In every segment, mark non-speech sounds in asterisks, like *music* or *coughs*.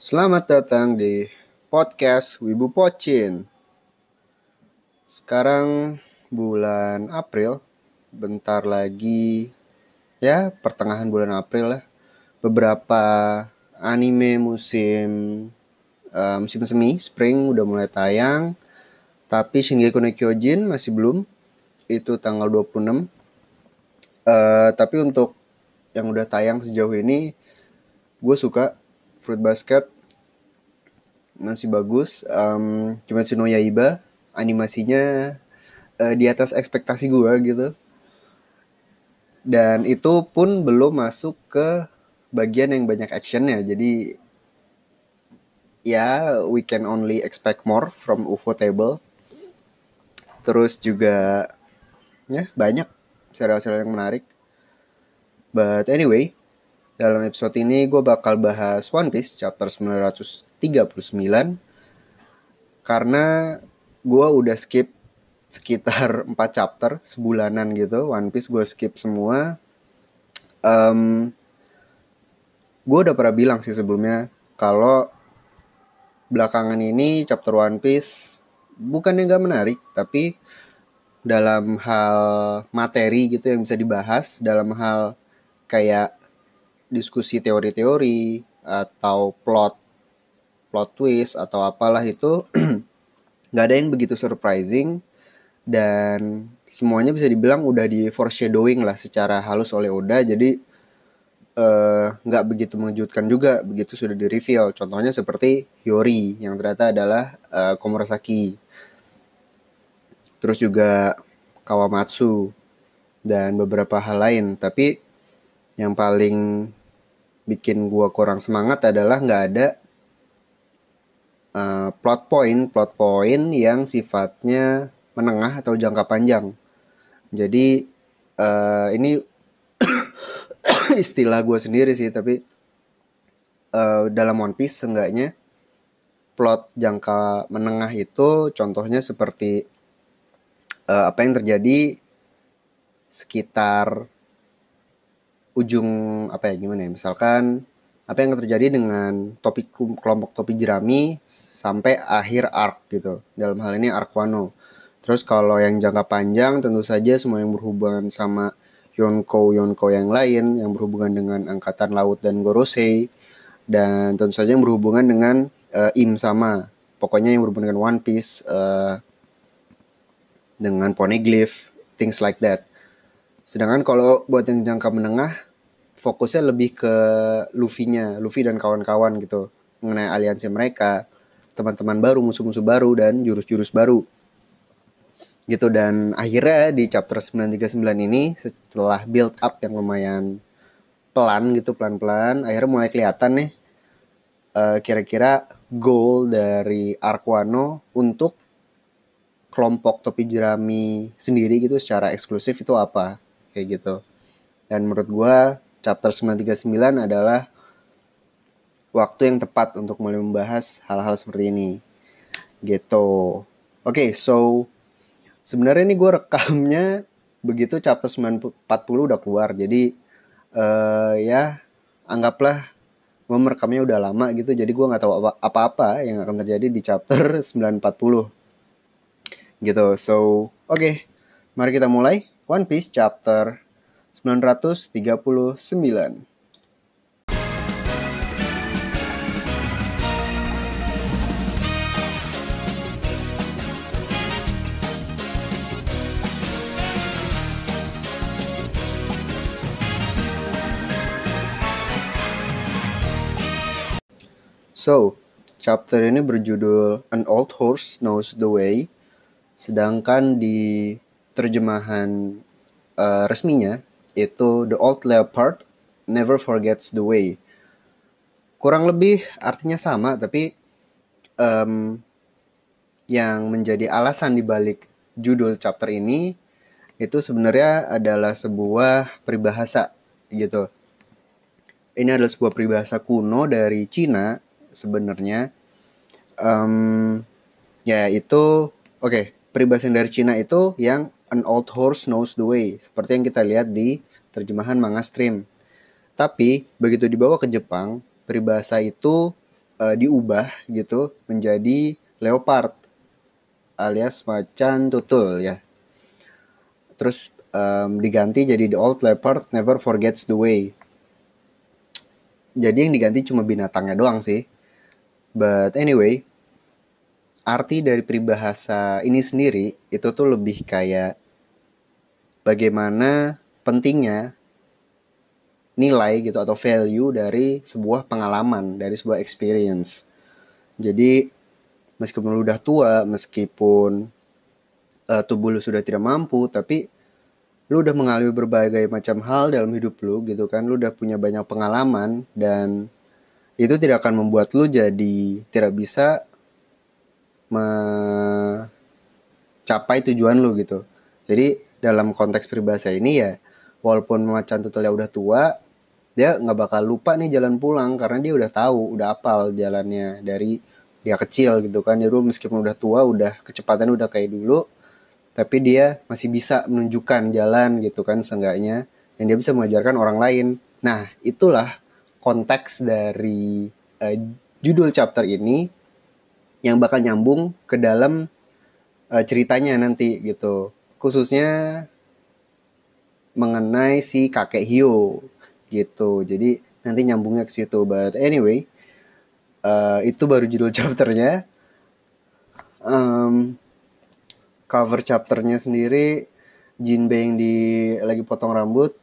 Selamat datang di podcast Wibu Pocin. Sekarang bulan April, bentar lagi ya pertengahan bulan April lah. Beberapa anime musim uh, musim semi, spring udah mulai tayang. Tapi Shingeki no Kyojin masih belum. Itu tanggal 26. Uh, tapi untuk yang udah tayang sejauh ini gue suka Fruit Basket. Masih bagus. Um, Kimetsu no Yaiba. Animasinya uh, di atas ekspektasi gue gitu. Dan itu pun belum masuk ke bagian yang banyak actionnya. Jadi ya we can only expect more from UFO Table. Terus juga ya banyak serial-serial yang menarik. But anyway, dalam episode ini gue bakal bahas One Piece chapter 939 karena gue udah skip sekitar *laughs* 4 chapter sebulanan gitu. One Piece gue skip semua. Um, gue udah pernah bilang sih sebelumnya kalau belakangan ini chapter One Piece bukannya gak menarik tapi dalam hal materi gitu yang bisa dibahas dalam hal kayak diskusi teori-teori atau plot plot twist atau apalah itu *clears throat* nggak ada yang begitu surprising dan semuanya bisa dibilang udah di foreshadowing lah secara halus oleh Oda. Jadi eh, nggak uh, begitu mengejutkan juga begitu sudah di reveal contohnya seperti Hiyori yang ternyata adalah uh, Komurasaki terus juga Kawamatsu dan beberapa hal lain. Tapi yang paling bikin gua kurang semangat adalah nggak ada uh, plot point plot point yang sifatnya menengah atau jangka panjang. Jadi uh, ini *coughs* istilah gue sendiri sih tapi uh, dalam One Piece seenggaknya plot jangka menengah itu contohnya seperti uh, apa yang terjadi sekitar ujung apa ya gimana ya misalkan apa yang terjadi dengan topik kelompok topi jerami sampai akhir arc gitu. Dalam hal ini arc Wano. Terus kalau yang jangka panjang tentu saja semua yang berhubungan sama Yonko Yonko yang lain yang berhubungan dengan angkatan laut dan Gorosei dan tentu saja yang berhubungan dengan uh, Im sama. Pokoknya yang berhubungan dengan One Piece uh, dengan Poneglyph things like that. Sedangkan kalau buat yang jangka menengah fokusnya lebih ke Luffy-nya, Luffy dan kawan-kawan gitu mengenai aliansi mereka, teman-teman baru, musuh-musuh baru dan jurus-jurus baru. Gitu dan akhirnya di chapter 939 ini setelah build up yang lumayan pelan gitu pelan-pelan akhirnya mulai kelihatan nih uh, kira-kira goal dari Arkwano untuk kelompok topi jerami sendiri gitu secara eksklusif itu apa kayak gitu dan menurut gue chapter 939 adalah waktu yang tepat untuk mulai membahas hal-hal seperti ini. Gitu. Oke okay, so sebenarnya ini gue rekamnya begitu chapter 940 udah keluar. Jadi uh, ya anggaplah gue merekamnya udah lama gitu. Jadi gue nggak tahu apa-apa yang akan terjadi di chapter *laughs* 940 gitu. So oke okay, mari kita mulai. One Piece chapter 939. So, chapter ini berjudul An Old Horse Knows the Way, sedangkan di terjemahan uh, resminya itu The Old Leopard Never Forgets the Way. Kurang lebih artinya sama, tapi um, yang menjadi alasan dibalik judul chapter ini itu sebenarnya adalah sebuah peribahasa gitu. Ini adalah sebuah peribahasa kuno dari Cina sebenarnya. Um, ya itu oke okay, peribahasa dari Cina itu yang An old horse knows the way, seperti yang kita lihat di terjemahan manga stream. Tapi begitu dibawa ke Jepang, peribahasa itu uh, diubah gitu menjadi leopard alias macan tutul ya. Terus um, diganti jadi the old leopard never forgets the way. Jadi yang diganti cuma binatangnya doang sih. But anyway, arti dari peribahasa ini sendiri itu tuh lebih kayak bagaimana pentingnya nilai gitu atau value dari sebuah pengalaman, dari sebuah experience. Jadi meskipun lu udah tua, meskipun uh, tubuh lu sudah tidak mampu, tapi lu udah mengalami berbagai macam hal dalam hidup lu gitu kan, lu udah punya banyak pengalaman dan itu tidak akan membuat lu jadi tidak bisa mencapai tujuan lu gitu. Jadi dalam konteks peribahasa ini ya walaupun macan tutelnya udah tua dia nggak bakal lupa nih jalan pulang karena dia udah tahu udah apal jalannya dari dia kecil gitu kan. Jadi meskipun udah tua udah kecepatan udah kayak dulu tapi dia masih bisa menunjukkan jalan gitu kan seenggaknya yang dia bisa mengajarkan orang lain. Nah itulah konteks dari uh, judul chapter ini yang bakal nyambung ke dalam uh, ceritanya nanti gitu khususnya mengenai si kakek Hio gitu. Jadi nanti nyambungnya ke situ. But anyway, uh, itu baru judul *laughs* chapternya. Um, cover chapternya sendiri Jinbei yang di lagi potong rambut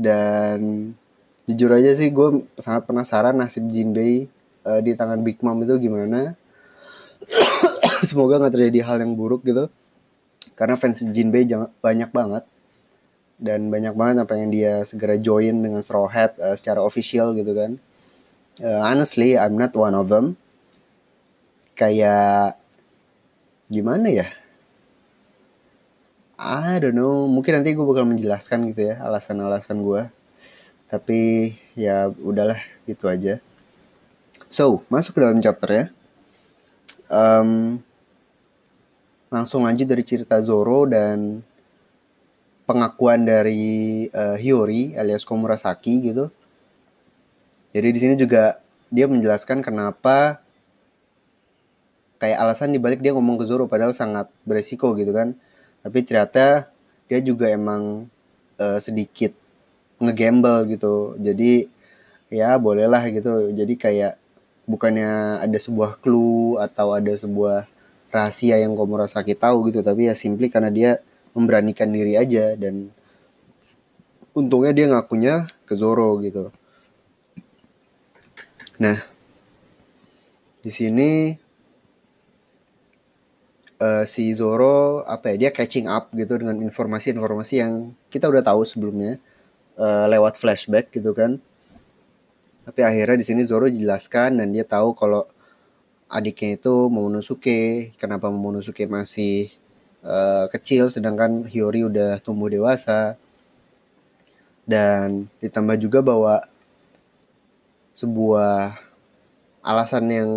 dan jujur aja sih gue sangat penasaran nasib Jinbei uh, di tangan Big Mom itu gimana. *laughs* Semoga nggak terjadi hal yang buruk gitu. Karena fans Jinbei banyak banget dan banyak banget yang dia segera join dengan Straw Hat uh, secara official gitu kan. Uh, honestly, I'm not one of them. Kayak gimana ya? I don't know. Mungkin nanti gue bakal menjelaskan gitu ya alasan-alasan gue. Tapi ya udahlah gitu aja. So masuk ke dalam chapter ya. Um, langsung lanjut dari cerita Zoro dan pengakuan dari uh, Hiyori alias Komurasaki gitu. Jadi di sini juga dia menjelaskan kenapa kayak alasan dibalik dia ngomong ke Zoro padahal sangat beresiko gitu kan. Tapi ternyata dia juga emang uh, sedikit ngegamble gitu. Jadi ya bolehlah gitu. Jadi kayak bukannya ada sebuah clue atau ada sebuah rahasia yang Komurasaki tahu gitu, tapi ya simply karena dia memberanikan diri aja dan untungnya dia ngakunya ke Zoro gitu. Nah, di sini uh, si Zoro apa ya dia catching up gitu dengan informasi-informasi yang kita udah tahu sebelumnya uh, lewat flashback gitu kan. Tapi akhirnya di sini Zoro jelaskan dan dia tahu kalau adiknya itu Momonosuke, kenapa Momonosuke masih uh, kecil sedangkan Hiyori udah tumbuh dewasa? Dan ditambah juga bahwa sebuah alasan yang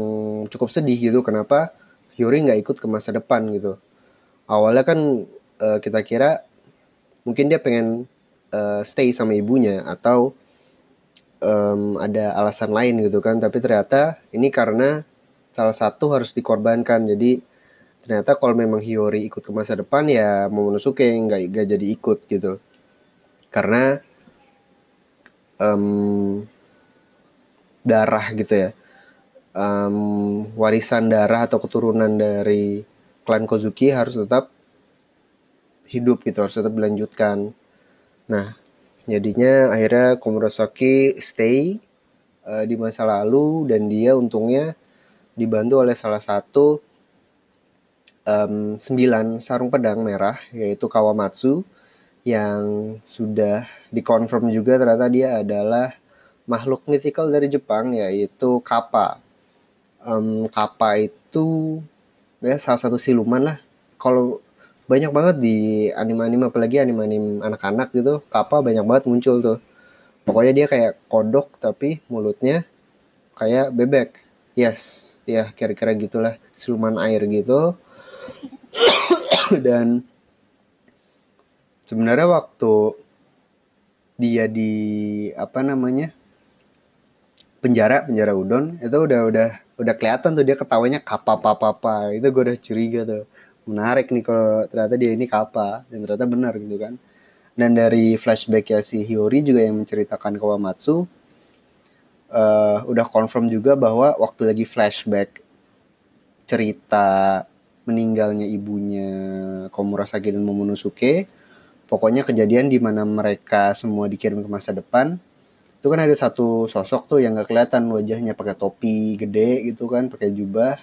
cukup sedih gitu kenapa Hiyori nggak ikut ke masa depan gitu. Awalnya kan uh, kita kira mungkin dia pengen uh, stay sama ibunya atau um, ada alasan lain gitu kan. Tapi ternyata ini karena salah satu harus dikorbankan. Jadi ternyata kalau memang Hiyori ikut ke masa depan ya Momonosuke nggak nggak jadi ikut gitu. Karena um, darah gitu ya. Um, warisan darah atau keturunan dari klan Kozuki harus tetap hidup gitu. Harus tetap dilanjutkan. Nah jadinya akhirnya Komurasaki stay uh, di masa lalu dan dia untungnya dibantu oleh salah satu um, 9 sarung pedang merah yaitu Kawamatsu yang sudah dikonfirm juga ternyata dia adalah makhluk mythical dari Jepang yaitu Kappa. Um, Kappa itu ya salah satu siluman lah. Kalau banyak banget di anime-anime apalagi anime-anime anak-anak gitu, Kappa banyak banget muncul tuh. Pokoknya dia kayak kodok tapi mulutnya kayak bebek. Yes, ya kira-kira gitulah siluman air gitu. *coughs* Dan sebenarnya waktu dia di apa namanya penjara penjara udon itu udah udah udah kelihatan tuh dia ketawanya kapa papa apa itu gue udah curiga tuh. Menarik nih kalau ternyata dia ini kapa dan ternyata benar gitu kan. Dan dari flashback ya si Hiyori juga yang menceritakan Kawamatsu uh, udah confirm juga bahwa waktu lagi flashback cerita meninggalnya ibunya Komurasaki dan Momonosuke pokoknya kejadian di mana mereka semua dikirim ke masa depan itu kan ada satu sosok tuh yang gak kelihatan wajahnya pakai topi gede gitu kan pakai jubah.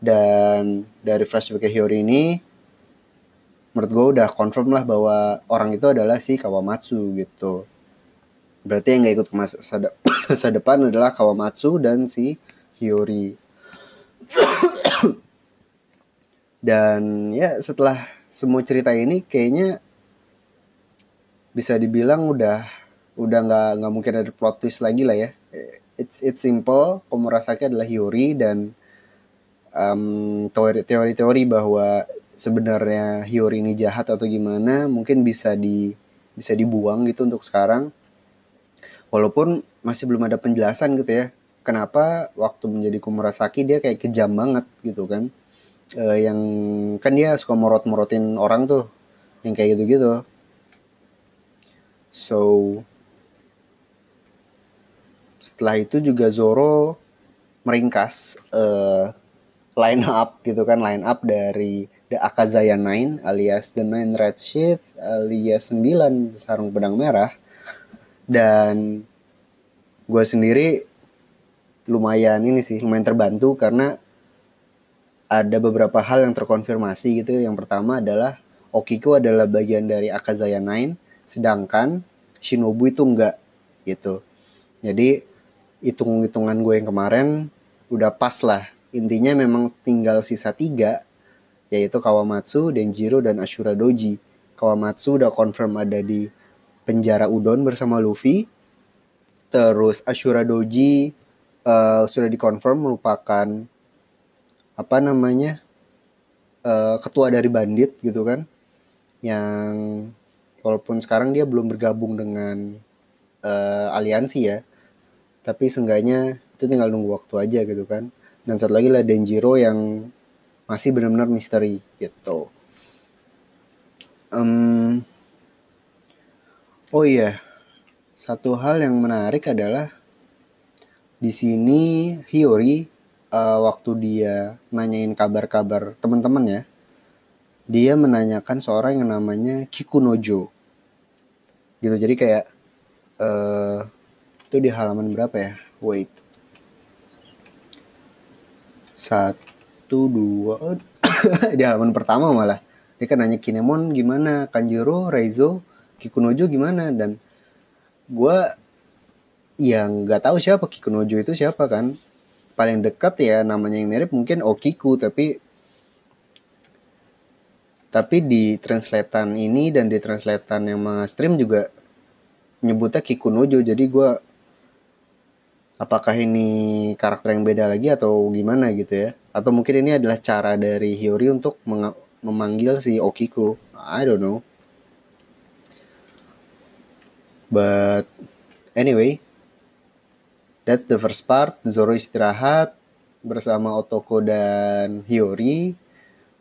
Dan dari flashback Hiyori ini menurut gue udah confirm lah bahwa orang itu adalah si Kawamatsu gitu berarti yang gak ikut ke masa, *coughs* masa depan adalah Kawamatsu dan si Hiyori. *coughs* Dan ya setelah semua cerita ini kayaknya bisa dibilang udah udah nggak nggak mungkin ada plot twist lagi lah ya. It's it's simple Komurasaki adalah Hiyori dan um, teori-teori bahwa sebenarnya Hiyori ini jahat atau gimana mungkin bisa di bisa dibuang gitu untuk sekarang walaupun masih belum ada penjelasan gitu ya kenapa waktu menjadi Komurasaki dia kayak kejam banget gitu kan. Uh, yang kan dia suka morot-morotin orang tuh yang kayak gitu-gitu. So setelah itu juga Zoro meringkas uh, line up gitu kan line up dari The Akazaya Nine alias The Nine Red Sheath alias 9 sarung pedang merah dan gue sendiri lumayan ini sih lumayan terbantu karena ada beberapa hal yang terkonfirmasi gitu yang pertama adalah Okiko adalah bagian dari Akazaya Nine sedangkan Shinobu itu enggak gitu jadi hitung-hitungan gue yang kemarin udah pas lah. Intinya memang tinggal sisa tiga, yaitu Kawamatsu, Denjiro, dan Ashura Doji. Kawamatsu udah confirm ada di penjara Udon bersama Luffy. Terus Ashura Doji uh, sudah dikonfirm merupakan apa namanya uh, ketua dari bandit gitu kan, yang walaupun sekarang dia belum bergabung dengan uh, aliansi ya, tapi seenggaknya itu tinggal nunggu waktu aja gitu kan. Dan satu lagi lah Denjiro yang masih benar-benar misteri gitu. Um, oh iya satu hal yang menarik adalah di sini Hiyori uh, waktu dia nanyain kabar-kabar teman-teman ya dia menanyakan seorang yang namanya Kikunojo. Gitu jadi kayak uh, itu di halaman berapa ya? Wait. Satu dua *coughs* di halaman pertama malah. Dia kan nanya Kinemon gimana? Kanjiro Reizo Kikunojo gimana? Dan gue yang nggak tahu siapa Kikunojo itu siapa kan. Paling dekat ya namanya yang mirip mungkin Okiku tapi tapi di translatean ini dan di translatean yang stream juga nyebutnya Kikunojo. Jadi gue apakah ini karakter yang beda lagi atau gimana gitu ya? Atau mungkin ini adalah cara dari Hiyori untuk memanggil si Okiko I don't know but anyway that's the first part. Zoro istirahat bersama Otoko dan Hiyori.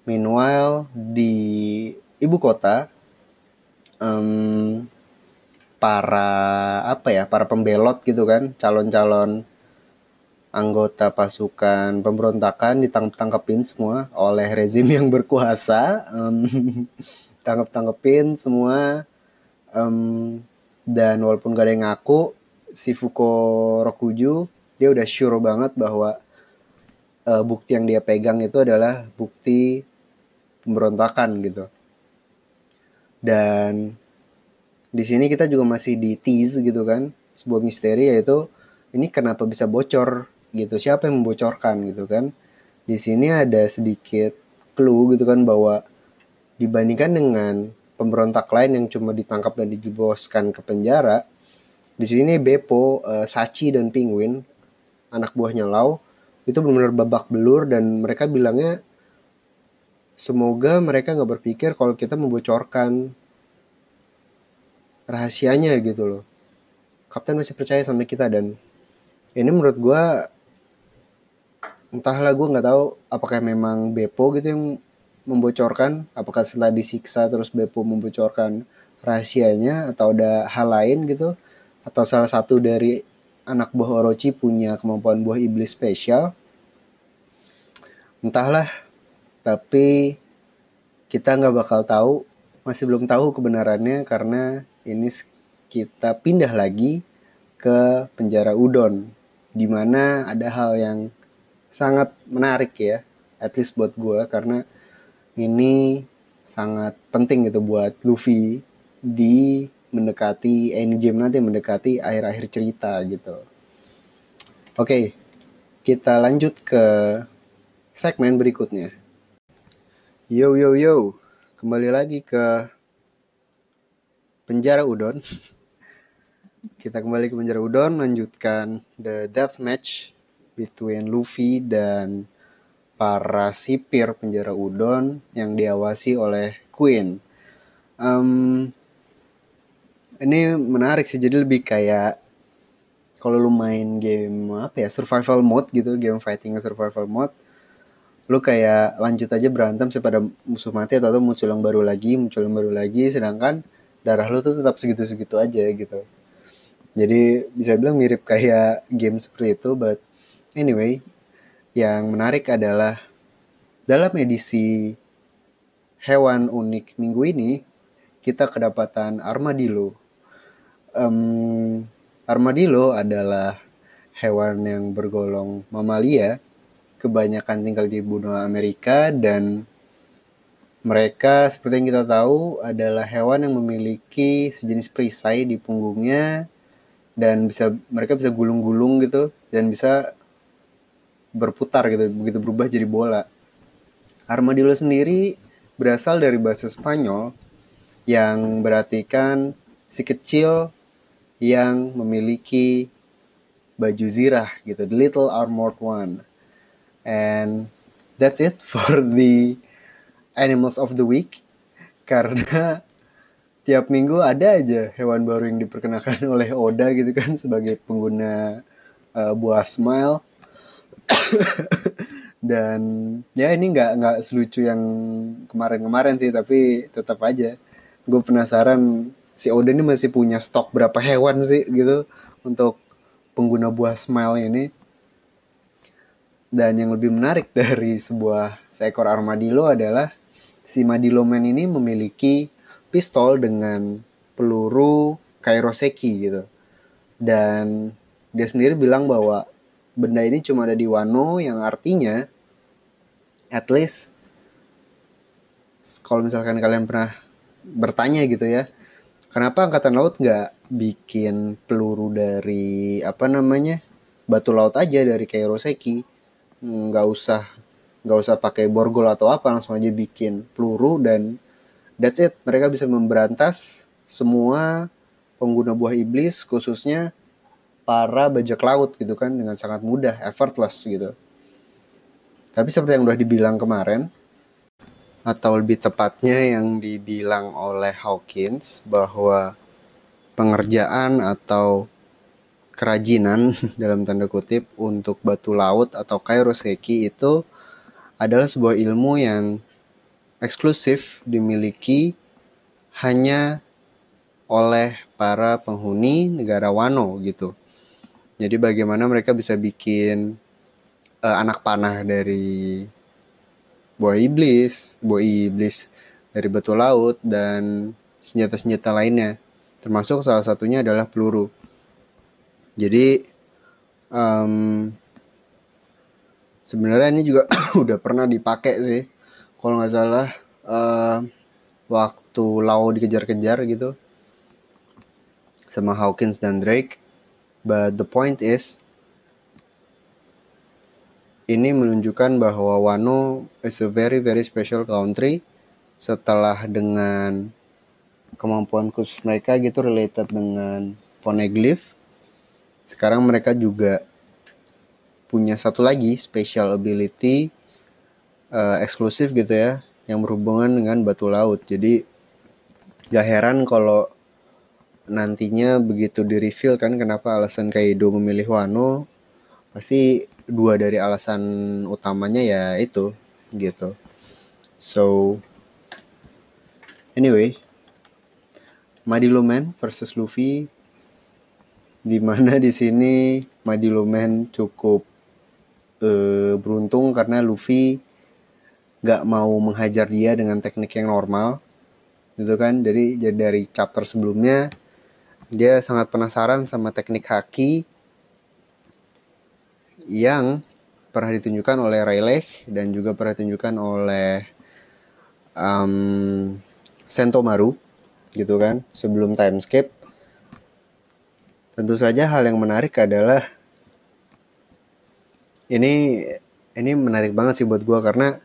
Meanwhile di ibu kota um, para apa ya para pembelot gitu kan calon-calon anggota pasukan pemberontakan ditangkap-tangkepin semua oleh rezim yang berkuasa. Um, *laughs* tangkap-tangkepin semua. Um, dan walaupun gak ada yang ngaku si Fuko Rokuju dia udah sure banget bahwa uh, bukti yang dia pegang itu adalah bukti pemberontakan gitu. Dan di sini kita juga masih di tease gitu kan sebuah misteri yaitu ini kenapa bisa bocor gitu siapa yang membocorkan gitu kan. Di sini ada sedikit clue gitu kan bahwa dibandingkan dengan pemberontak lain yang cuma ditangkap dan dijeboskan ke penjara di sini Beppo, uh, Sachi dan Penguin anak buahnya Lau itu benar-benar babak belur dan mereka bilangnya semoga mereka nggak berpikir kalau kita membocorkan rahasianya gitu loh. Kapten masih percaya sama kita dan ini menurut gue entahlah gue nggak tahu apakah memang Bepo gitu yang membocorkan? Apakah setelah disiksa terus Bepo membocorkan rahasianya atau ada hal lain gitu? Atau salah satu dari anak buah Orochi punya kemampuan buah iblis spesial? Entahlah. Tapi kita nggak bakal tahu. Masih belum tahu kebenarannya karena ini kita pindah lagi ke penjara udon di mana ada hal yang sangat menarik ya at least buat gue karena ini sangat penting gitu buat Luffy di mendekati endgame nanti mendekati akhir-akhir cerita gitu. Oke, kita lanjut ke segmen berikutnya. Yo yo yo, kembali lagi ke penjara udon. *laughs* kita kembali ke penjara udon, lanjutkan the death match between Luffy dan para sipir penjara udon yang diawasi oleh Queen. Um, ini menarik sih jadi lebih kayak kalau lu main game apa ya survival mode gitu game fighting survival mode lu kayak lanjut aja berantem pada musuh mati atau, muncul yang baru lagi muncul yang baru lagi sedangkan darah lu tuh tetap segitu-segitu aja gitu jadi bisa bilang mirip kayak game seperti itu but Anyway, yang menarik adalah dalam edisi hewan unik minggu ini kita kedapatan armadillo. Um, armadillo adalah hewan yang bergolong mamalia, kebanyakan tinggal di benua Amerika dan mereka seperti yang kita tahu adalah hewan yang memiliki sejenis perisai di punggungnya dan bisa mereka bisa gulung-gulung gitu dan bisa berputar gitu begitu berubah jadi bola. Armadillo sendiri berasal dari bahasa Spanyol yang berartikan si kecil yang memiliki baju zirah gitu the little armored one. And that's it for the animals of the week karena tiap minggu ada aja hewan baru yang diperkenalkan *laughs* oleh Oda gitu kan sebagai pengguna uh, buah smile *laughs* dan ya ini nggak nggak selucu yang kemarin-kemarin sih tapi tetap aja gue penasaran si Oda ini masih punya stok berapa hewan sih gitu untuk pengguna buah smile ini. Dan yang lebih menarik *laughs* dari sebuah seekor armadillo adalah si Madillo Man ini memiliki pistol dengan peluru kairoseki gitu. Dan dia sendiri bilang bahwa benda ini cuma ada di Wano yang artinya at least kalau misalkan kalian pernah bertanya gitu ya kenapa angkatan laut nggak bikin peluru dari apa namanya batu laut aja dari Kairoseki nggak usah nggak usah pakai borgol atau apa langsung aja bikin peluru dan that's it. Mereka bisa memberantas semua pengguna buah iblis khususnya para bajak laut gitu kan dengan sangat mudah, effortless gitu. Tapi seperti yang udah dibilang kemarin, atau lebih tepatnya yang dibilang oleh Hawkins bahwa pengerjaan atau kerajinan *laughs* dalam tanda kutip untuk batu laut atau kairoseki itu adalah sebuah ilmu yang eksklusif dimiliki hanya oleh para penghuni negara Wano gitu. Jadi bagaimana mereka bisa bikin uh, anak panah dari buah iblis, buah iblis dari batu laut dan senjata-senjata lainnya. Termasuk salah satunya adalah peluru. Jadi um, sebenarnya ini juga *coughs* udah pernah dipakai sih. Kalau nggak salah uh, waktu Lau dikejar-kejar gitu sama Hawkins dan Drake But the point is, ini menunjukkan bahwa Wano is a very very special country setelah dengan kemampuan khusus mereka gitu related dengan poneglyph. Sekarang mereka juga punya satu lagi special ability uh, eksklusif gitu ya yang berhubungan dengan batu laut. Jadi gak heran kalau nantinya begitu di kan kenapa alasan Kaido memilih Wano pasti dua dari alasan utamanya ya itu gitu. So anyway Madilo Man versus Luffy di mana di sini Madilo Man cukup uh, beruntung karena Luffy gak mau menghajar dia dengan teknik yang normal gitu kan? Dari dari chapter sebelumnya dia sangat penasaran sama teknik haki yang pernah ditunjukkan oleh Rayleigh dan juga pernah ditunjukkan oleh um, Sentomaru gitu kan sebelum timescape tentu saja hal yang menarik adalah ini ini menarik banget sih buat gue karena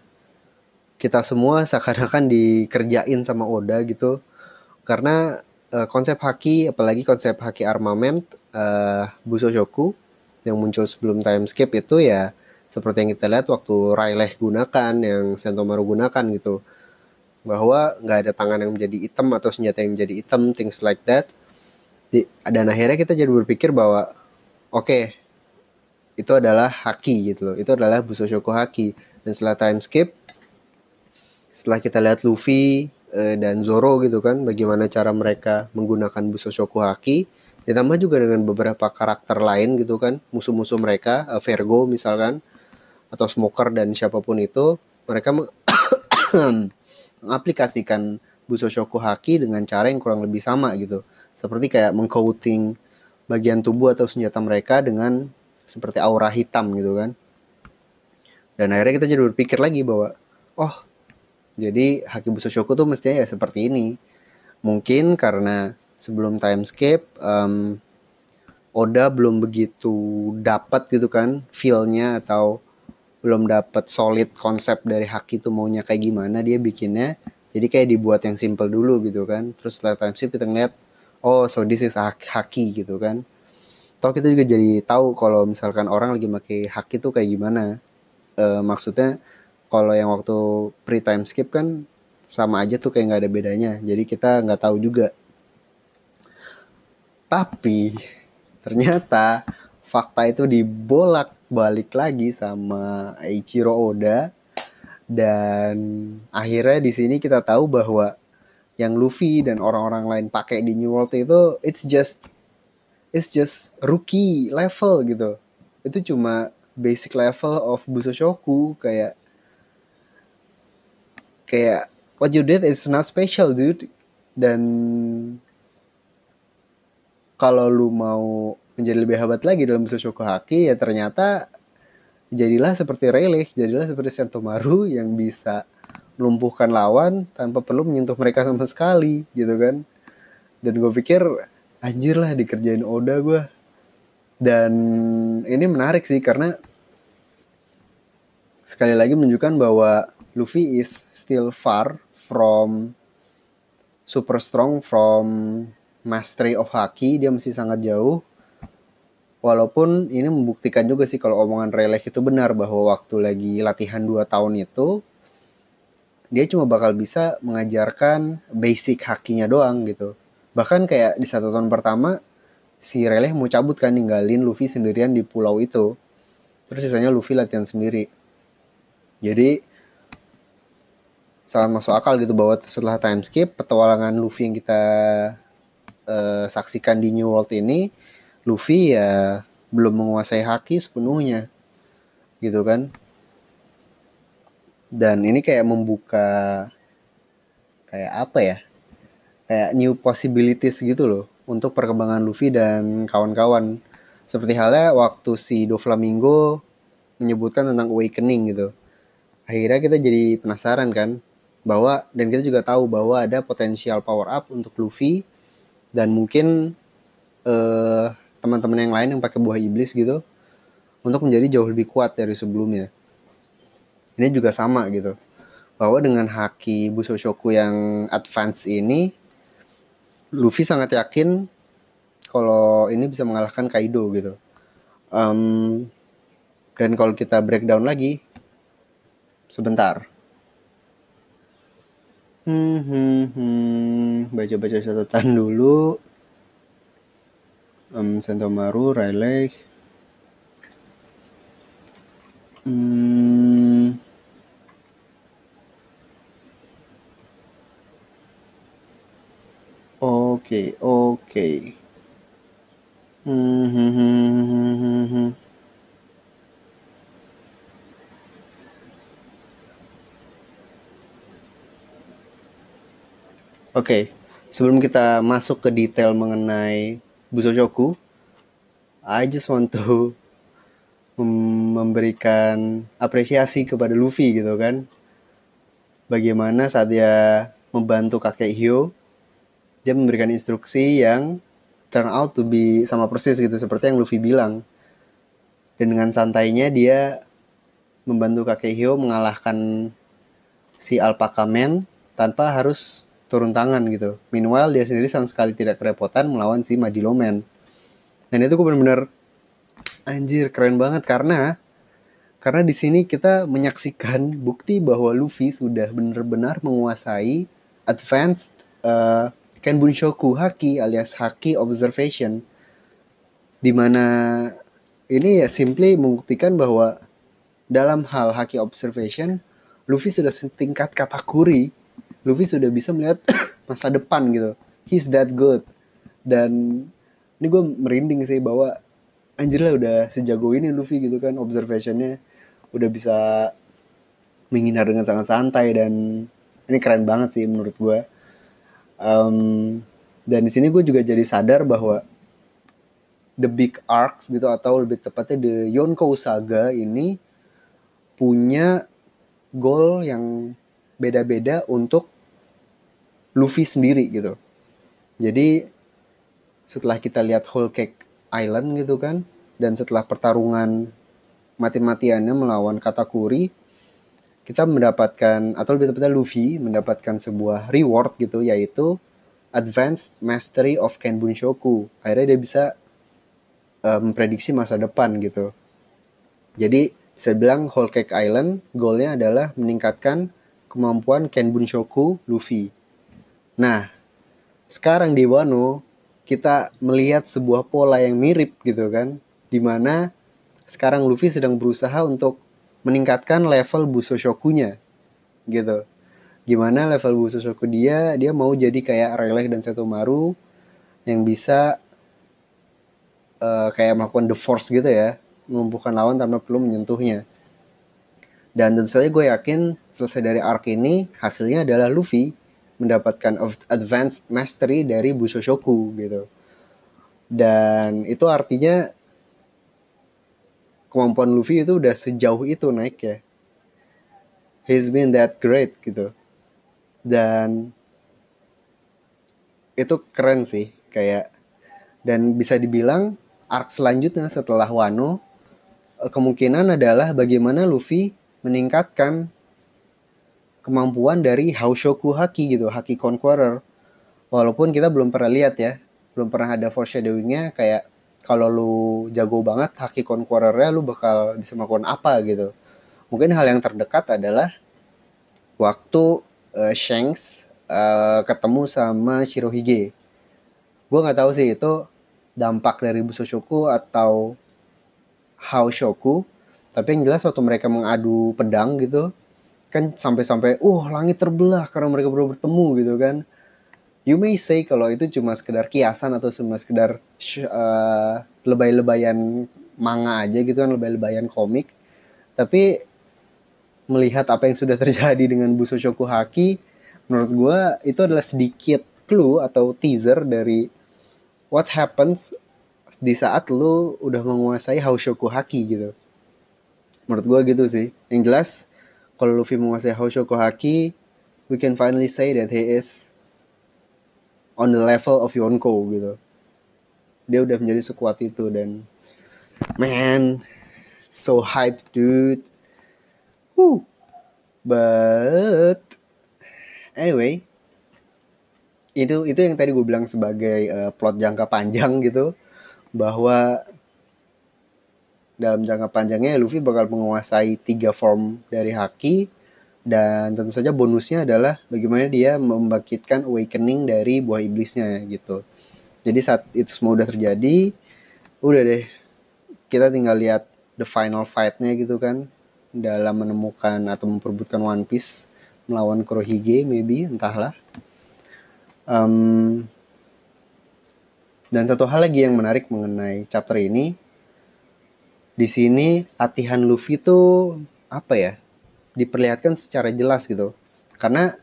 kita semua seakan-akan dikerjain sama Oda gitu. Karena uh, konsep haki apalagi konsep haki armament uh, Busoshoku yang muncul sebelum timescape itu ya seperti yang kita lihat waktu Rayleigh gunakan yang Sentomaru gunakan gitu. Bahwa nggak ada tangan yang menjadi hitam atau senjata yang menjadi hitam things like that. Di, dan akhirnya kita jadi berpikir bahwa oke okay, itu adalah haki gitu loh. Itu adalah Busoshoku haki. Dan setelah time skip setelah kita lihat Luffy dan Zoro gitu kan bagaimana cara mereka menggunakan Busoshoku haki ditambah juga dengan beberapa karakter lain gitu kan musuh-musuh mereka eh, Vergo misalkan atau Smoker dan siapa pun itu mereka *coughs* mengaplikasikan Busoshoku Haki dengan cara yang kurang lebih sama gitu. Seperti kayak mengcoating bagian tubuh atau senjata mereka dengan seperti aura hitam gitu kan. Dan akhirnya kita jadi berpikir lagi bahwa oh jadi Haki Busoshoku tuh mestinya ya seperti ini. Mungkin karena sebelum timescape um, Oda belum begitu dapat gitu kan feelnya atau belum dapat solid konsep dari haki itu maunya kayak gimana dia bikinnya jadi kayak dibuat yang simple dulu gitu kan. Terus setelah time shift kita ngeliat oh so this is haki gitu kan. Toh kita juga jadi tahu kalau misalkan orang lagi pakai haki itu kayak gimana. E, maksudnya kalau yang waktu pre time skip kan sama aja tuh kayak nggak ada bedanya. Jadi kita nggak tahu juga. Tapi ternyata fakta itu dibolak balik lagi sama Ichiro Oda. Dan akhirnya di sini kita tahu bahwa yang Luffy dan orang-orang lain pakai di New World itu it's just it's just rookie level gitu. Itu cuma basic level of Busoshoku kayak kayak what you did is not special dude dan kalau lu mau menjadi lebih hebat lagi dalam Mushoku Haki ya ternyata jadilah seperti Rayleigh, jadilah seperti Sentomaru *laughs* yang bisa melumpuhkan lawan tanpa perlu menyentuh mereka sama sekali gitu kan. Dan gue pikir anjir lah dikerjain Oda gue. Dan ini menarik sih karena sekali lagi menunjukkan bahwa Luffy is still far from super strong from mastery of haki dia masih sangat jauh walaupun ini membuktikan juga sih kalau omongan Rayleigh itu benar bahwa waktu lagi latihan 2 tahun itu dia cuma bakal bisa mengajarkan basic hakinya doang gitu. Bahkan kayak di satu tahun pertama si Rayleigh mau cabut kan ninggalin Luffy sendirian di pulau itu. Terus sisanya Luffy latihan sendiri. Jadi sangat masuk akal gitu bahwa setelah time skip petualangan Luffy yang kita uh, saksikan di New World ini Luffy ya belum menguasai haki sepenuhnya gitu kan. Dan ini kayak membuka kayak apa ya kayak new possibilities gitu loh untuk perkembangan Luffy dan kawan-kawan. Seperti halnya waktu si Doflamingo menyebutkan tentang awakening gitu. Akhirnya kita jadi penasaran kan bahwa dan kita juga tahu bahwa ada potensial power up untuk Luffy dan mungkin uh, teman-teman yang lain yang pakai buah iblis gitu untuk menjadi jauh lebih kuat dari sebelumnya. Ini juga sama gitu. Bahwa dengan haki Busoshoku yang advance ini Luffy sangat yakin kalau ini bisa mengalahkan Kaido gitu. Um, dan kalau kita breakdown lagi sebentar. Hmm, hmm, hmm. Baca-baca catatan dulu. Um, Santo Maru Hmm. Oke, oke. Hmm, Hmm, hmm, hmm, hmm, hmm. hmm. Oke, sebelum kita masuk ke detail mengenai Busoshoku, I just want to mem- memberikan apresiasi kepada Luffy gitu kan. Bagaimana saat dia membantu kakek Hyo, dia memberikan instruksi yang turn out to be sama persis gitu seperti yang Luffy bilang. Dan dengan santainya dia membantu kakek Hyo mengalahkan si Alpaka Man tanpa harus turun tangan gitu. Meanwhile dia sendiri sama sekali tidak kerepotan melawan si Madilo Man. Dan itu gue bener-bener anjir keren banget karena karena di sini kita menyaksikan *laughs* bukti bahwa Luffy sudah benar-benar menguasai advanced uh, Kenbunshoku Haki alias Haki Observation di mana ini ya simply membuktikan bahwa dalam hal Haki Observation Luffy sudah setingkat katakuri Luffy sudah bisa melihat *coughs* masa depan gitu. He's that good. Dan ini gue merinding sih bahwa anjir lah udah sejago ini Luffy gitu kan observationnya udah bisa menghindar dengan sangat santai dan ini keren banget sih menurut gue. Um, dan di sini gue juga jadi sadar bahwa the big arcs gitu atau lebih tepatnya the Yonko Saga ini punya goal yang beda-beda untuk Luffy sendiri gitu. Jadi setelah kita lihat Whole Cake Island gitu kan, dan setelah pertarungan mati-matiannya melawan Katakuri, kita mendapatkan atau lebih tepatnya Luffy mendapatkan sebuah reward gitu yaitu Advanced Mastery of Kenbunshoku. Akhirnya dia bisa uh, memprediksi masa depan gitu. Jadi saya bilang Whole Cake Island goalnya adalah meningkatkan kemampuan Kenbunshoku Luffy. Nah, sekarang di Wano kita melihat sebuah pola yang mirip gitu kan, di mana sekarang Luffy sedang berusaha untuk meningkatkan level Busoshokunya gitu. Gimana level Busoshoku dia, dia mau jadi kayak Rayleigh dan Setomaru yang bisa uh, kayak melakukan the force gitu ya, melumpuhkan lawan tanpa perlu menyentuhnya. Dan tentu saja gue yakin selesai dari arc ini hasilnya adalah Luffy mendapatkan advanced mastery dari Busoshoku gitu. Dan itu artinya kemampuan Luffy itu udah sejauh itu naik ya. He's been that great gitu. Dan itu keren sih kayak dan bisa dibilang arc selanjutnya setelah Wano eh, kemungkinan adalah bagaimana Luffy meningkatkan kemampuan dari Haushoku Haki gitu, Haki Conqueror. Walaupun kita belum pernah lihat ya, belum pernah ada foreshadowingnya kayak kalau lu jago banget Haki Conqueror-nya lu bakal bisa melakukan apa gitu. Mungkin hal yang terdekat adalah waktu uh, Shanks uh, ketemu sama Shirohige. Gue nggak tahu sih itu dampak dari Busoshoku atau Haushoku. Tapi yang jelas waktu mereka mengadu pedang gitu, kan sampai-sampai uh langit terbelah karena mereka baru bertemu gitu kan. You may say kalau itu cuma sekedar kiasan atau cuma sekedar uh, lebay-lebayan manga aja gitu kan lebay-lebayan komik. Tapi melihat apa yang sudah terjadi dengan Busoshoku Haki menurut gue itu adalah sedikit clue atau teaser dari what happens di saat lu udah menguasai Haushoku Haki gitu. Menurut gue gitu sih. Yang jelas kalau Luffy menguasai Hoshoko Haki, we can finally say that he is on the level of Yonko gitu. Dia udah menjadi sekuat itu dan man, so hyped dude. Woo. But anyway, itu itu yang tadi gue bilang sebagai uh, plot jangka panjang gitu bahwa dalam jangka panjangnya Luffy bakal menguasai tiga form dari Haki dan tentu saja bonusnya adalah bagaimana dia membangkitkan awakening dari buah iblisnya gitu. Jadi saat itu semua udah terjadi, udah deh kita tinggal lihat the final fightnya gitu kan dalam menemukan atau memperbutkan One Piece melawan Kurohige maybe entahlah. Um, Dan satu hal lagi yang menarik mengenai chapter ini, di sini latihan Luffy tuh apa ya? Diperlihatkan secara jelas gitu. Karena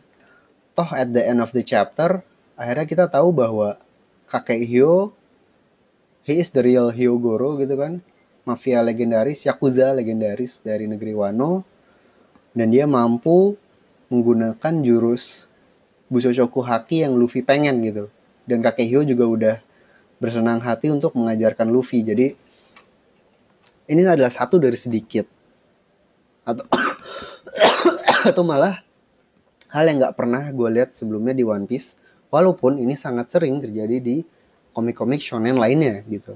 toh at the end of the chapter, akhirnya kita tahu bahwa kakek Hyo, he is the real Hyogoro gitu kan. Mafia legendaris, Yakuza legendaris dari negeri Wano. Dan dia mampu menggunakan jurus Busoshoku Haki yang Luffy pengen gitu. Dan kakek Hyo juga udah bersenang hati untuk mengajarkan Luffy. Jadi ini adalah satu dari sedikit atau *coughs* atau malah hal yang nggak pernah gue lihat sebelumnya di One Piece. Walaupun ini sangat sering terjadi di komik-komik shonen lainnya gitu.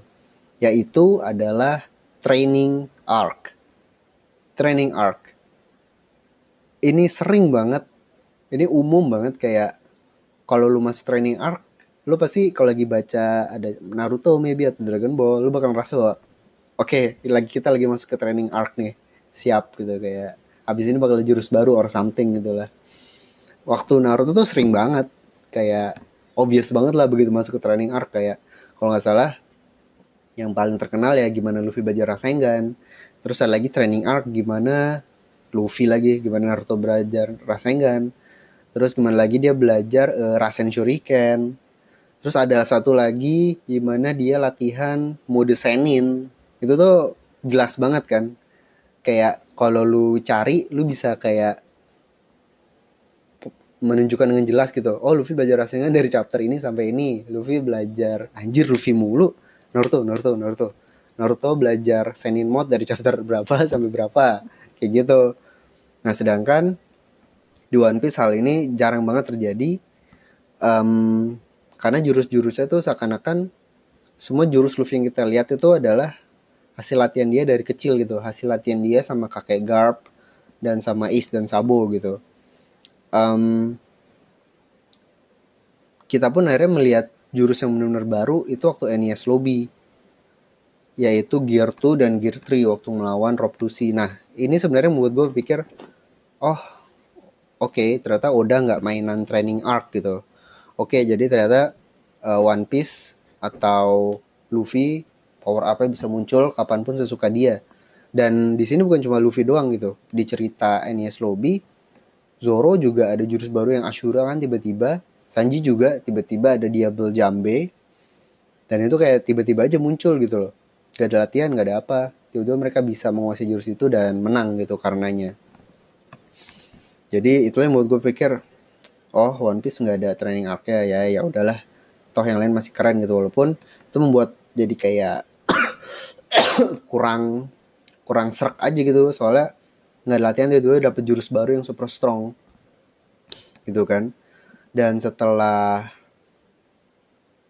Yaitu adalah training arc. Training arc. Ini sering banget. Ini umum banget kayak kalau lu masuk training arc lu pasti kalau lagi baca ada Naruto maybe atau Dragon Ball lu bakal ngerasa bahwa oke okay, lagi kita lagi masuk ke training arc nih siap gitu kayak abis ini bakal jurus baru or something gitu lah waktu Naruto tuh sering banget kayak obvious banget lah begitu masuk ke training arc kayak kalau nggak salah yang paling terkenal ya gimana Luffy belajar Rasengan terus ada lagi training arc gimana Luffy lagi gimana Naruto belajar Rasengan terus gimana lagi dia belajar uh, Rasen Shuriken Terus ada satu lagi di mana dia latihan mode senin. Itu tuh jelas banget kan. Kayak kalau lu cari lu bisa kayak menunjukkan dengan jelas gitu. Oh, Luffy belajar rasanya dari chapter ini sampai ini. Luffy belajar anjir Luffy mulu. Naruto, Naruto, Naruto. Naruto belajar Senin mode dari chapter *laughs* berapa sampai berapa. Kayak gitu. Nah, sedangkan di One Piece hal ini jarang banget terjadi. Um, karena jurus-jurusnya tuh seakan-akan semua jurus Luffy yang kita lihat itu adalah hasil latihan dia dari kecil gitu hasil latihan dia sama kakek Garp dan sama Is dan Sabo gitu um, kita pun akhirnya melihat jurus yang benar-benar baru itu waktu NES Lobby yaitu Gear 2 dan Gear 3 waktu melawan Rob Lucy. Nah, ini sebenarnya membuat gue pikir, oh, oke, okay, ternyata Oda nggak mainan training arc gitu. Oke, jadi ternyata uh, One Piece atau Luffy power up bisa muncul kapan pun sesuka dia. Dan di sini bukan cuma Luffy doang gitu. Di cerita NES Lobby, Zoro juga ada jurus baru yang Ashura kan tiba-tiba. Sanji juga tiba-tiba ada Diablo Jambe. Dan itu kayak tiba-tiba aja muncul gitu loh. Gak ada latihan, gak ada apa. Tiba-tiba mereka bisa menguasai jurus itu dan menang gitu karenanya. Jadi itulah yang membuat gue pikir oh One Piece nggak ada training arc ya ya udahlah toh yang lain masih keren gitu walaupun itu membuat jadi kayak *coughs* kurang kurang serak aja gitu. Soalnya nggak latihan tuh dua dapet jurus baru yang super strong. Gitu kan. Dan setelah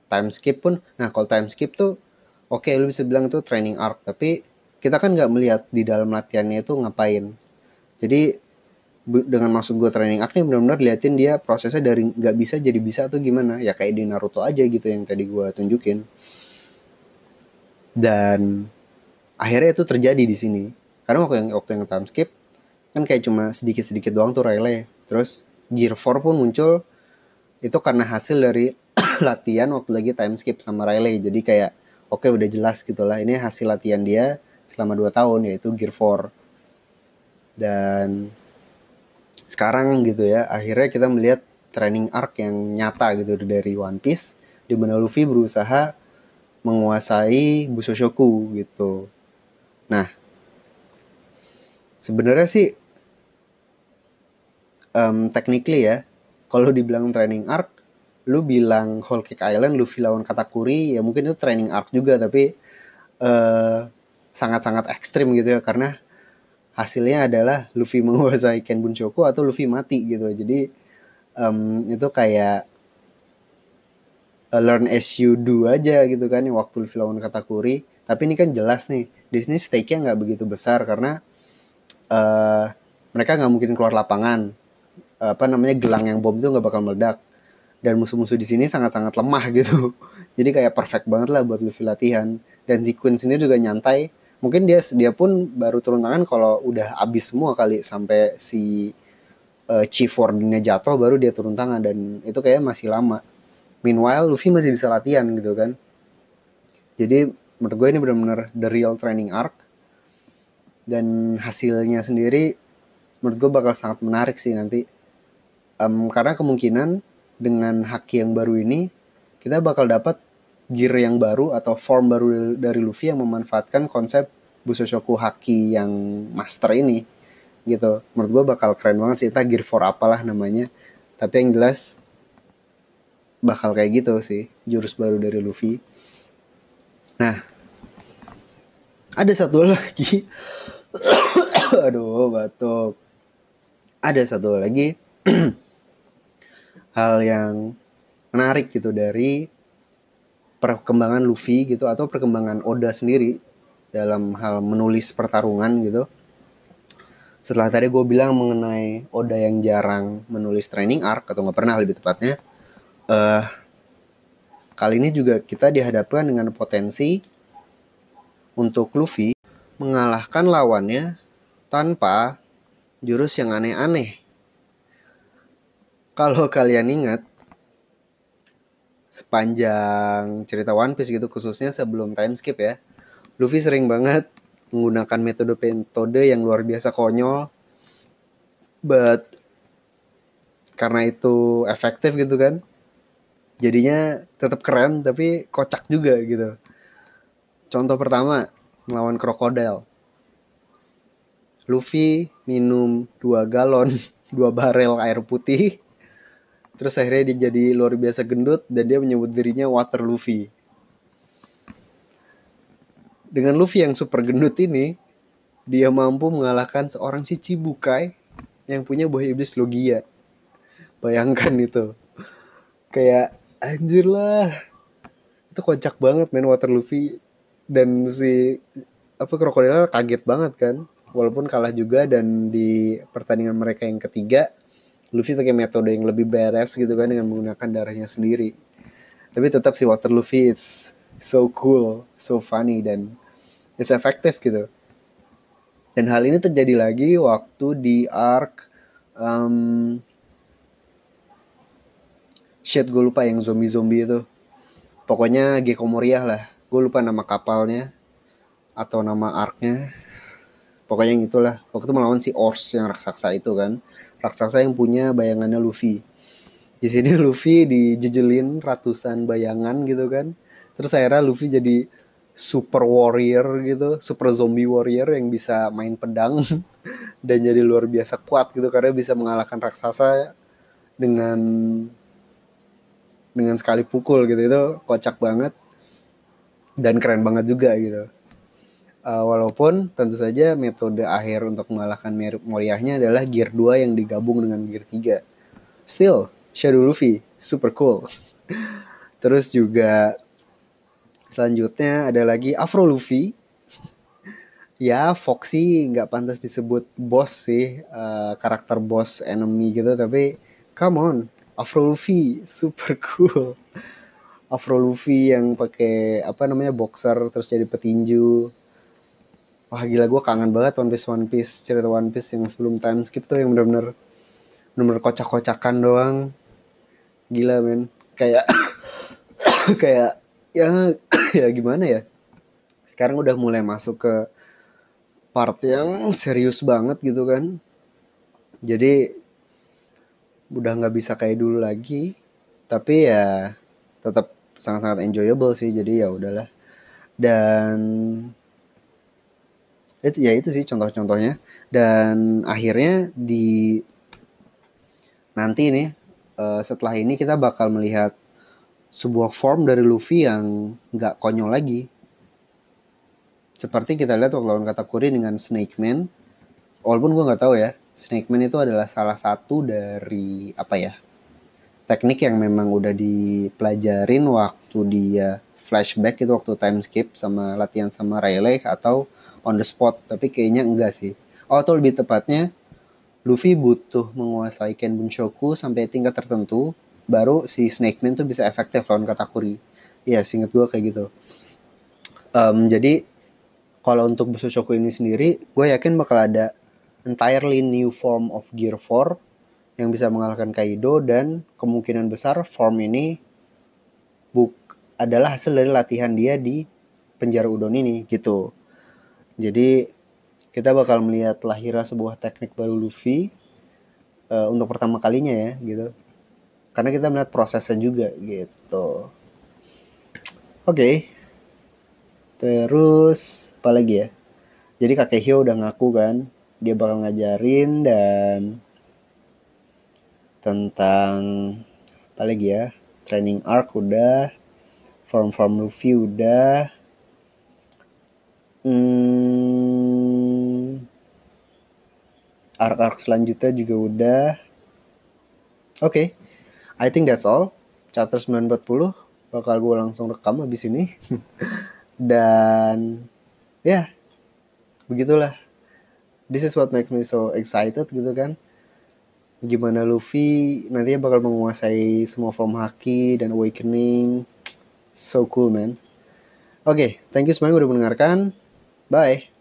time skip pun nah kalau time skip tuh oke okay, lu bisa bilang itu training arc. Tapi kita kan nggak melihat di dalam latihannya itu ngapain. Jadi dengan maksud gue training arc nih benar-benar liatin dia prosesnya dari nggak bisa jadi bisa atau gimana. Ya kayak di Naruto aja gitu yang tadi gue tunjukin dan akhirnya itu terjadi di sini. Karena waktu yang waktu yang time skip kan kayak cuma sedikit sedikit doang tuh Riley terus Gear 4 pun muncul. Itu karena hasil dari *coughs* latihan waktu lagi time skip sama Riley jadi kayak oke okay, udah jelas gitu lah. Ini hasil latihan dia selama 2 tahun yaitu Gear 4 dan sekarang gitu ya akhirnya kita melihat training arc yang nyata gitu dari One Piece. Di mana Luffy berusaha menguasai Busoshoku gitu. Nah, sebenarnya sih um, technically ya, kalau dibilang training arc, lu bilang Whole Cake Island, Luffy lawan Katakuri, ya mungkin itu training arc juga, tapi uh, sangat-sangat ekstrim gitu ya, karena hasilnya adalah Luffy *laughs* menguasai Ken Bunshoku atau Luffy mati gitu jadi um, itu kayak uh, learn as you do aja gitu kan yang waktu Luffy lawan Katakuri. Tapi ini kan jelas nih di sini stake-nya nggak begitu besar karena uh, mereka nggak mungkin keluar lapangan. Apa namanya gelang yang bom itu nggak bakal meledak. Dan musuh-musuh di sini sangat-sangat lemah *laughs* gitu. Jadi kayak perfect banget lah buat Luffy latihan. Dan si Queen sini juga nyantai. Mungkin dia dia pun baru turun tangan kalau udah abis semua kali sampai si uh, Chief Wardennya jatuh baru dia turun tangan. Dan itu kayak masih lama. Meanwhile Luffy masih bisa latihan gitu kan. jadi menurut gue ini benar-benar the real training arc. Dan hasilnya sendiri menurut gue bakal sangat menarik sih nanti. Um, karena kemungkinan dengan haki yang baru ini kita bakal dapat gear yang baru atau form baru dari Luffy yang memanfaatkan konsep Busoshoku Haki yang master ini gitu. Menurut gue bakal keren banget sih. Entah gear 4 apalah namanya. Tapi yang jelas bakal kayak gitu sih jurus baru dari Luffy. Nah ada satu *laughs* lagi. Aduh batuk. Ada satu lagi *clears throat* hal yang menarik gitu dari perkembangan Luffy gitu atau perkembangan Oda sendiri dalam hal menulis pertarungan gitu. Setelah tadi gue bilang mengenai Oda yang jarang menulis training arc atau nggak pernah lebih tepatnya, uh, kali ini juga kita dihadapkan dengan potensi untuk Luffy mengalahkan lawannya tanpa jurus yang aneh-aneh. Kalau *laughs* kalian ingat, sepanjang cerita One Piece gitu khususnya sebelum time skip ya, Luffy sering banget menggunakan metode-metode yang luar biasa konyol but karena itu efektif gitu kan jadinya tetap keren tapi kocak juga gitu contoh pertama melawan krokodil Luffy minum dua galon *laughs* dua barel air putih terus akhirnya dia jadi luar biasa gendut dan dia menyebut dirinya Water Luffy dengan Luffy yang super gendut ini, dia mampu mengalahkan seorang si Cibukai yang punya buah iblis Logia. Bayangkan itu. Kayak anjir lah. Itu kocak banget main Water Luffy dan si apa krokodil kaget banget kan. Walaupun kalah juga dan di pertandingan mereka yang ketiga Luffy pakai metode yang lebih beres gitu kan dengan menggunakan darahnya sendiri. Tapi tetap si Water Luffy it's so cool, so funny dan it's efektif gitu. Dan hal ini terjadi lagi waktu di arc um, shit gue lupa yang zombie-zombie itu. Pokoknya Gecko Moria lah. Gue lupa nama kapalnya atau nama arcnya. Pokoknya yang itulah. Waktu itu melawan si Ors yang raksasa itu kan. Raksasa yang punya bayangannya Luffy. Di sini *laughs* Luffy dijejelin ratusan bayangan gitu kan terus akhirnya Luffy jadi super warrior gitu, super zombie warrior yang bisa main pedang *laughs* dan jadi luar biasa kuat gitu karena bisa mengalahkan raksasa dengan dengan sekali pukul gitu itu kocak banget dan keren banget juga gitu. Uh, walaupun tentu saja metode akhir untuk mengalahkan Moriahnya adalah gear 2 yang digabung dengan gear 3. Still, Shadow Luffy super cool. *laughs* Terus juga Selanjutnya ada lagi Afro Luffy. *laughs* ya Foxy nggak pantas disebut bos sih uh, karakter bos enemy gitu tapi come on Afro Luffy super cool. Afro Luffy yang pakai apa namanya boxer terus jadi petinju. Wah gila gue kangen banget One Piece One Piece cerita One Piece yang sebelum time skip tuh yang bener-bener bener-bener kocak-kocakan doang. Gila men kayak *coughs* kayak ya *coughs* ya gimana ya sekarang udah mulai masuk ke part yang serius banget gitu kan jadi udah nggak bisa kayak dulu lagi tapi ya tetap sangat-sangat enjoyable sih jadi ya udahlah dan itu ya itu sih contoh-contohnya dan akhirnya di nanti nih uh, setelah ini kita bakal melihat sebuah form dari Luffy yang nggak konyol lagi. Seperti kita lihat waktu lawan Katakuri dengan Snake Man. Walaupun gue nggak tahu ya, Snake Man itu adalah salah satu dari apa ya teknik yang memang udah dipelajarin waktu dia flashback itu waktu time skip sama latihan sama Rayleigh atau on the spot tapi kayaknya enggak sih oh atau lebih tepatnya Luffy butuh menguasai Ken Bunshoku sampai tingkat tertentu baru si Snake Man tuh bisa efektif lawan Katakuri. Iya, singkat gue kayak gitu. Um, jadi kalau untuk Busoshoku ini sendiri, gue yakin bakal ada entirely new form of Gear 4 yang bisa mengalahkan Kaido dan kemungkinan besar form ini buk adalah hasil dari latihan dia di penjara udon ini gitu. Jadi kita bakal melihat lahirnya sebuah teknik baru Luffy uh, untuk pertama kalinya ya gitu. Karena kita melihat prosesnya juga gitu. Oke. Okay. Terus apa lagi ya? Jadi kakek udah ngaku kan dia bakal ngajarin dan tentang apa lagi ya? Training arc udah, form form Luffy udah. Hmm, arc arc selanjutnya juga udah. Oke, okay. I think that's all. Chapter 940 bakal gue langsung rekam habis ini. *laughs* dan ya, yeah, begitulah this is what makes me so excited gitu kan. Gimana Luffy nantinya bakal menguasai semua form haki dan awakening. So cool man. Oke okay, thank you semuanya udah mendengarkan. Bye